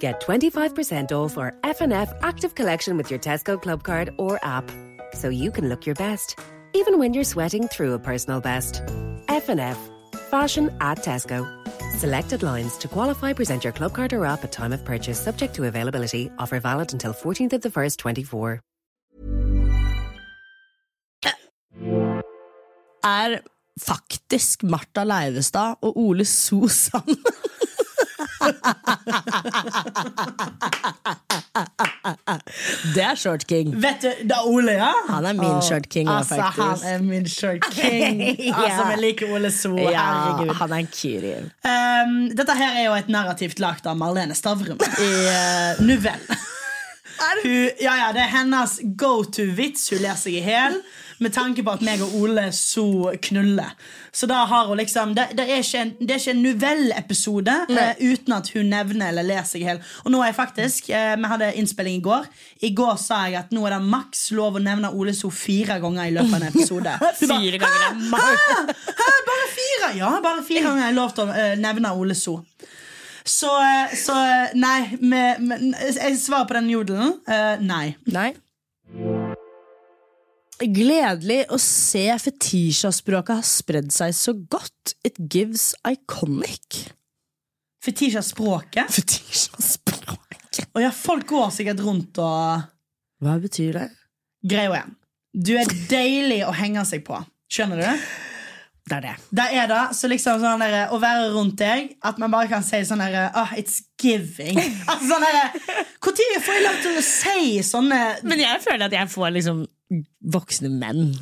Get 25% off our FNF active collection with your Tesco Club card or app. So you can look your best, even when you're sweating through a personal best. FNF. Fashion at Tesco. Selected lines to qualify present your club card or app at time of purchase subject to availability. Offer valid until 14th of the 1st, 24. Er faktisk Martha Leivestad og Ole So sammen. Det er Short King. vet du, da Ole, ja? Han er min Short King, Altså, faktisk. han er min short king. Ja. Altså, vi liker Ole So. Ja, Herregud. han er en kyri. Um, dette her er jo et narrativt lagt av Marlene Stavrum i uh, Nuvell. Hun, ja, ja, det er hennes go to-vits. Hun ler seg i hjel med tanke på at meg og Ole så knuller. Så da har hun liksom Det, det er ikke en, det er ikke en Nuvell-episode eh, uten at hun nevner eller ler seg i hjel. Og nå er jeg faktisk uh, Vi hadde innspilling i går. I går sa jeg at nå er det maks lov å nevne Ole So fire ganger i løpet av en episode. Fire ganger hæ, hæ, Hæ, bare fire? Ja, bare fire ganger er lov til å uh, nevne Ole So. Så, så nei. Med, med, jeg svarer på den jodelen. Uh, nei. Nei. Gledelig å se fetisha-språket har spredd seg så godt. It gives iconic. Fetisha-språket. Fetisha-språket. Og ja, folk går sikkert rundt og Hva betyr det? Greia er Du er deilig å henge seg på. Skjønner du? Det er det. Det er det. Så liksom sånn der, Å være rundt deg, at man bare kan si sånn derre oh, It's giving. Altså sånn Når får jeg lov til å si sånne Men jeg føler at jeg får liksom voksne menn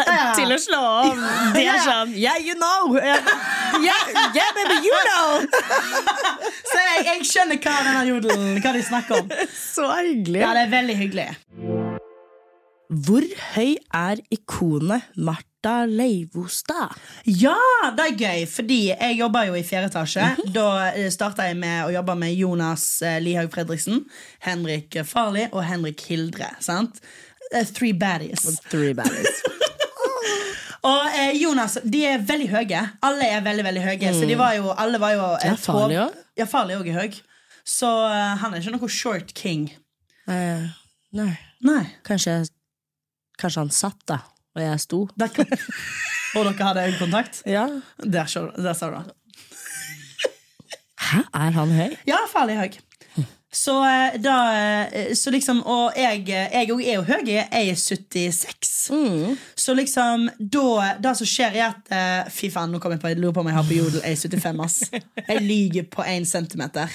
Ja. til å slå om. De er sånn Yeah, you know! Yeah, yeah baby, you know! Så jeg, jeg skjønner hva denne jodelen Hva de snakker om. Så hyggelig. Ja, det er veldig hyggelig. Hvor høy er ikonet Martha Leivostad? Ja, det er gøy, fordi jeg jobber jo i fjerde etasje. Da starta jeg med å jobbe med Jonas eh, Lihaug Fredriksen, Henrik Farli og Henrik Hildre. Sant? Eh, Three baddies. Three baddies. Og eh, Jonas, de er veldig høye. Alle er veldig veldig høye. Så de var jo, alle var jo Ja, et òg? Ja, farlig òg er høy. Så eh, han er ikke noe short king. Eh, nei. Nei. Kanskje, kanskje han satt, da, og jeg sto. Der. Og dere hadde øyekontakt? Ja. Der, der sa du det. Hæ, er han høy? Ja, farlig høy. Så eh, da eh, Så liksom Og jeg, jeg er jo høy. Jeg er 76. Så liksom da Det som skjer, er at eh, Fy faen, nå kom jeg på Jeg lurer på om jeg har på jodel Jeg er 75, ass. Jeg lyver på 1 centimeter.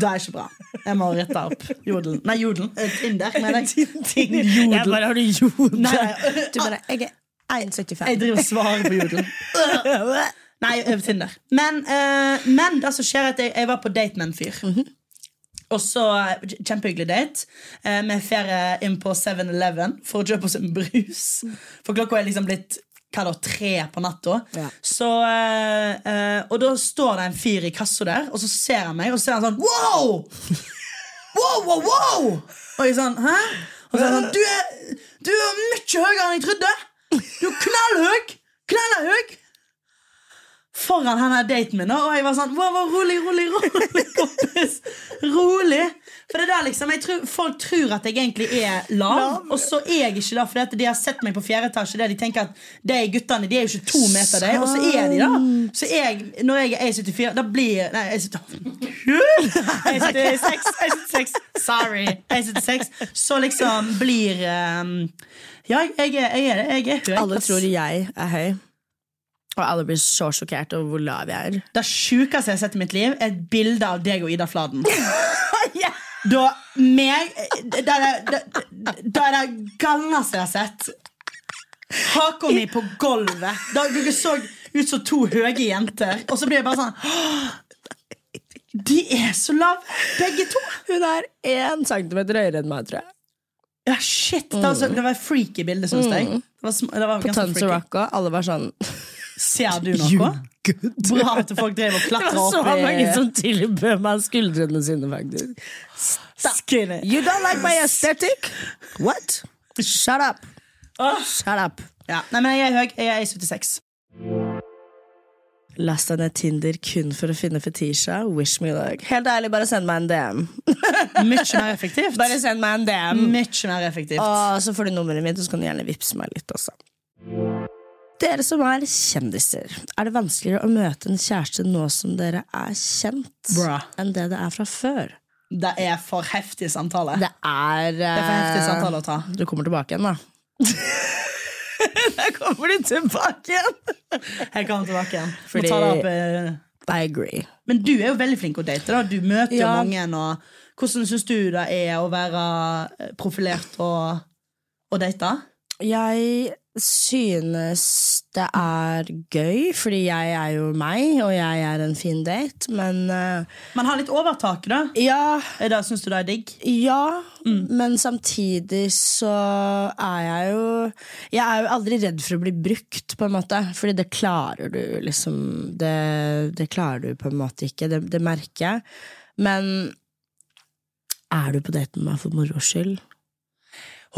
Det er ikke bra. Jeg må rette opp jodelen. Nei, jodelen. Tinder, mener jeg. Tinder, Jeg bare har du jodel. Nei, nei. Du bare Jeg er 1,75. Jeg driver og svarer på jodel. Nei, over Tinder. Men, uh, men det som skjer, er at jeg, jeg var på date med en fyr. Og så eh, Kjempehyggelig date. Eh, ferie drar inn på 7-Eleven for å kjøpe oss en brus. For klokka er liksom blitt hva da, tre på natta. Ja. Så, eh, og da står det en fyr i kassa der, og så ser han meg, og så ser han sånn Wow! Wow, wow, wow! Og jeg sånn, hæ? Og så er han sånn, du er, du er mye høyere enn jeg trodde. Du er knallhøy! Knallhøy! Foran denne daten min, og jeg var sånn wow, wow, Rolig, rolig, rolig, kompis. Rolig. For det der liksom, jeg tror, Folk tror at jeg egentlig er lav, og så er jeg ikke det. Fordi at de har sett meg på fjerde etasje der de tenker at de guttene de er jo ikke to meter, de, og så er de da. Så jeg, når jeg er 1,74, da blir Nei, 1,76. 1,76. Sorry. 1,76. Så liksom blir um, Ja, jeg er, jeg er, jeg er høy. Alle tror jeg er høy. Og alle blir så sjokkert over hvor lav jeg er. Det sjukeste jeg har sett i mitt liv, er et bilde av deg og Ida Fladen. Da meg Det er det, det, det, det galneste jeg har sett. Haka mi på gulvet. Da, dere så ut som to høye jenter. Og så blir jeg bare sånn De er så lave, begge to. Hun er én centimeter høyere enn meg, tror jeg. Ja, shit Det var, så, det var et freaky bilde, syns jeg. Det var, det var På Tons of. Rock og alle var sånn Ser du noe? Bra at folk drev og Det var så mange som tilbød meg skuldrene sine, faktisk. Skinny. You don't like my aesthetic? What? Shut up. Shut up. Ja. Nei, men jeg er høy. Jeg er 76. Last ned Tinder kun for å finne Fetisha. Wish me luck. Helt ærlig, bare send meg en DM. Mye mer effektivt. Bare send meg en DM. Mye mer effektivt. Og så får du nummeret mitt, og så kan du gjerne vippse meg litt også. Dere som er kjendiser, er det vanskeligere å møte en kjæreste nå som dere er kjent, Bra. enn det det er fra før? Det er for heftig samtale. Det er Det er for heftig samtale å ta. Du kommer tilbake igjen, da. Der kommer du tilbake igjen! Jeg kommer tilbake igjen. Fordi- opp, eh. I agree. Men du er jo veldig flink å date. da Du møter jo Ja. mange. Og hvordan syns du det er å være eh, profilert og, og date? Jeg synes det er gøy, fordi jeg er jo meg, og jeg er en fin date, men uh, Man har litt overtak, da. Ja, Syns du det er digg? ja men samtidig så er jeg jo Jeg er jo aldri redd for å bli brukt, på en måte. Fordi det klarer du liksom Det, det klarer du på en måte ikke. Det, det merker jeg. Men er du på date med meg for moro skyld?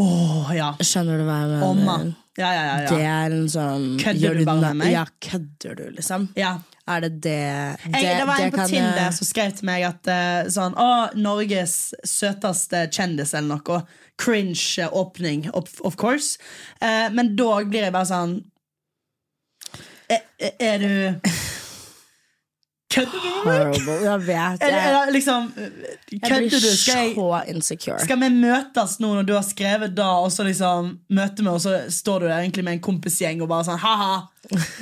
Åh, ja. Skjønner du hva jeg mener? Omma. Ja, ja, ja. Det er en sånn Kødder du bare med meg? Ja, kødder du, liksom? ja. Er det det Det, Jeg, det var en på Tinder jeg- som skrev til meg at eh, sånn, Å, Norges søteste kjendis eller noe. Cringe eh, åpning, of, of course. Eh, men da blir jeg bare sånn Er, er, er du Kødder du med meg? Jeg vet. Jeg, liksom Kødder du? Skal, jeg, skal vi møtes nå når du har skrevet da, og så liksom møte meg, og så står du der egentlig med en kompisgjeng og bare sånn ha-ha?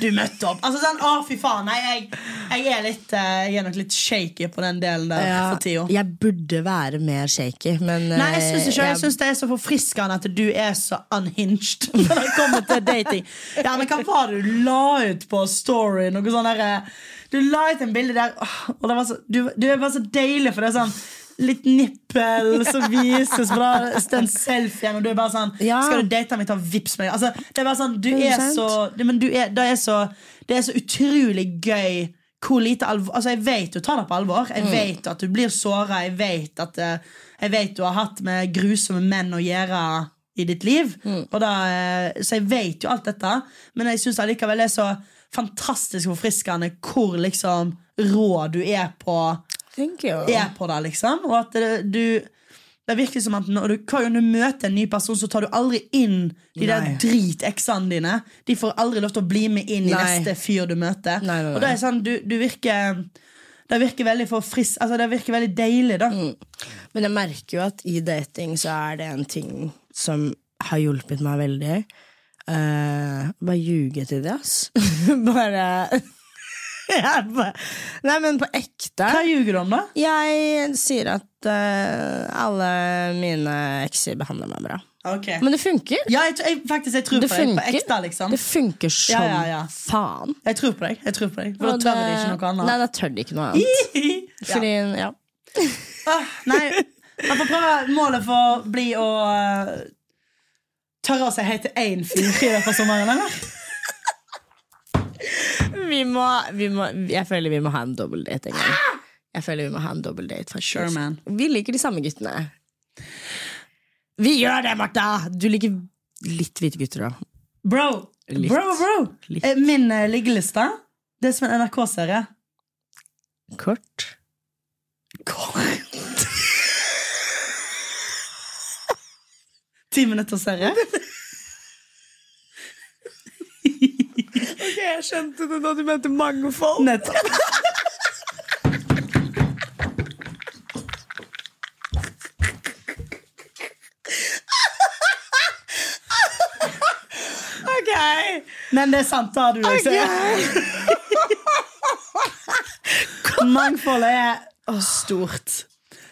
du møtte opp. Altså sånn, å fy faen Nei, jeg, jeg, er litt, eh, jeg er nok litt shaky på den delen der Ja, for tida. jeg burde være mer shaky, men Nei, jeg syns ikke eh, Jeg det er så forfriskende at du er så unhinged når det kommer til dating. Ja, men Hva var det du la ut på story? Noe sånn der, eh, Du la ut en bilde der, og det var så, du, du bare så deilig, for det er sånn Litt nippel som vises fra den selfien, og du er bare sånn Ja. Skal du date meg, ta vips meg. Altså, det er bare sånn, du er så du er, det, er så, det er så utrolig gøy hvor lite alvor Altså, jeg vet du tar det på alvor. Jeg vet at du blir såra. Jeg vet at eh, Jeg vet du har hatt med grusomme menn å gjøre i ditt liv. Og da, eh, så jeg vet jo alt dette, men jeg syns allikevel det er så fantastisk forfriskende hvor liksom rå du er på er på det, liksom. Og at det, du Det virker som at når du, gang du møter en ny person, så tar du aldri inn de der driteksene dine. De får aldri lov til å bli med inn i Nei. neste fyr du møter. Nei, nei, nei. Og det er sånn, du, du virker Det virker veldig for frisk Altså det virker veldig deilig, da. Men jeg merker jo at i dating så er det en ting som har hjulpet meg veldig. Eh, bare ljuge til det, ass. bare bare- Nei, men på ekte. Hva ljuger du om, da? Jeg sier at uh, alle mine ekser behandler meg bra. Okay. Men det funker. Ja, jeg, jeg, faktisk, jeg tror Det på deg. På ekte, liksom. Det funker som Ja, ja, ja. faen. Jeg tror på deg. Jeg tror på deg For da tør de ikke noe annet. Nei, da tør de ikke noe annet. Fordi, ja. Ah, nei, jeg får prøve målet for å bli å uh, tørre å si hei til én fyr i løpet av sommeren, eller? Vi må, vi må, jeg føler vi må ha en dobbeldate en gang. Jeg føler vi må ha en dobbeldate. Sure, man. Vi liker de samme guttene. Vi gjør det, Martha! Du liker litt hvite gutter, da. Bro, Litt. bro, bro. Litt. Eh, Min uh, liggeliste Det er som en NRK-serie. Kort. Ti minutter serie. Ok, Jeg skjønte det da du mente mangfold. Nettopp. Ok! Men det er sant, da, du ser. Mangfoldet er stort.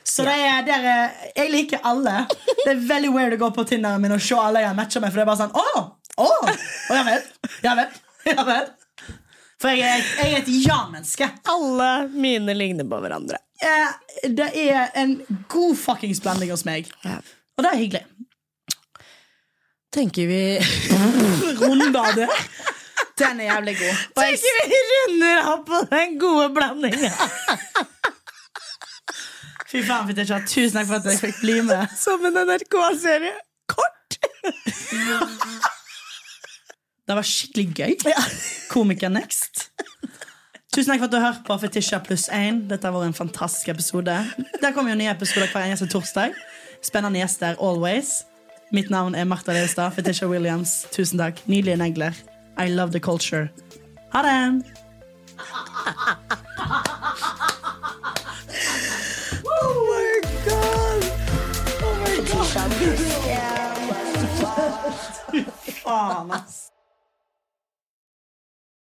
Så det er, det er, jeg liker alle. Det er veldig weird å gå på Tinderen min og se alle jeg matcha med. For det er bare sånn Å! Å! å ja vel. Ja vel. Ja vel. For jeg er, jeg er et ja-menneske. Alle mine ligner på hverandre. Eh, Det er en god fuckings blanding hos meg. Ja. Og det er hyggelig. Tenker vi Runder det. Den er jævlig god. Tenker vi runder av på den gode blandinga. fy faen, Fetisha, tusen takk for at jeg fikk bli med. Som en NRK-serie. Kort! Det var skikkelig gøy. Komiker next. Tusen takk for at du har hørt på Fetisha pluss 1. Dette har vært en fantastisk episode. Der kommer jo nye episoder hver eneste torsdag. Spennende gjester always. Mitt navn er Martha Leustad. Fetisha Williams. Tusen takk. Nydelige negler. I love the culture. Ha det! Faen, ass.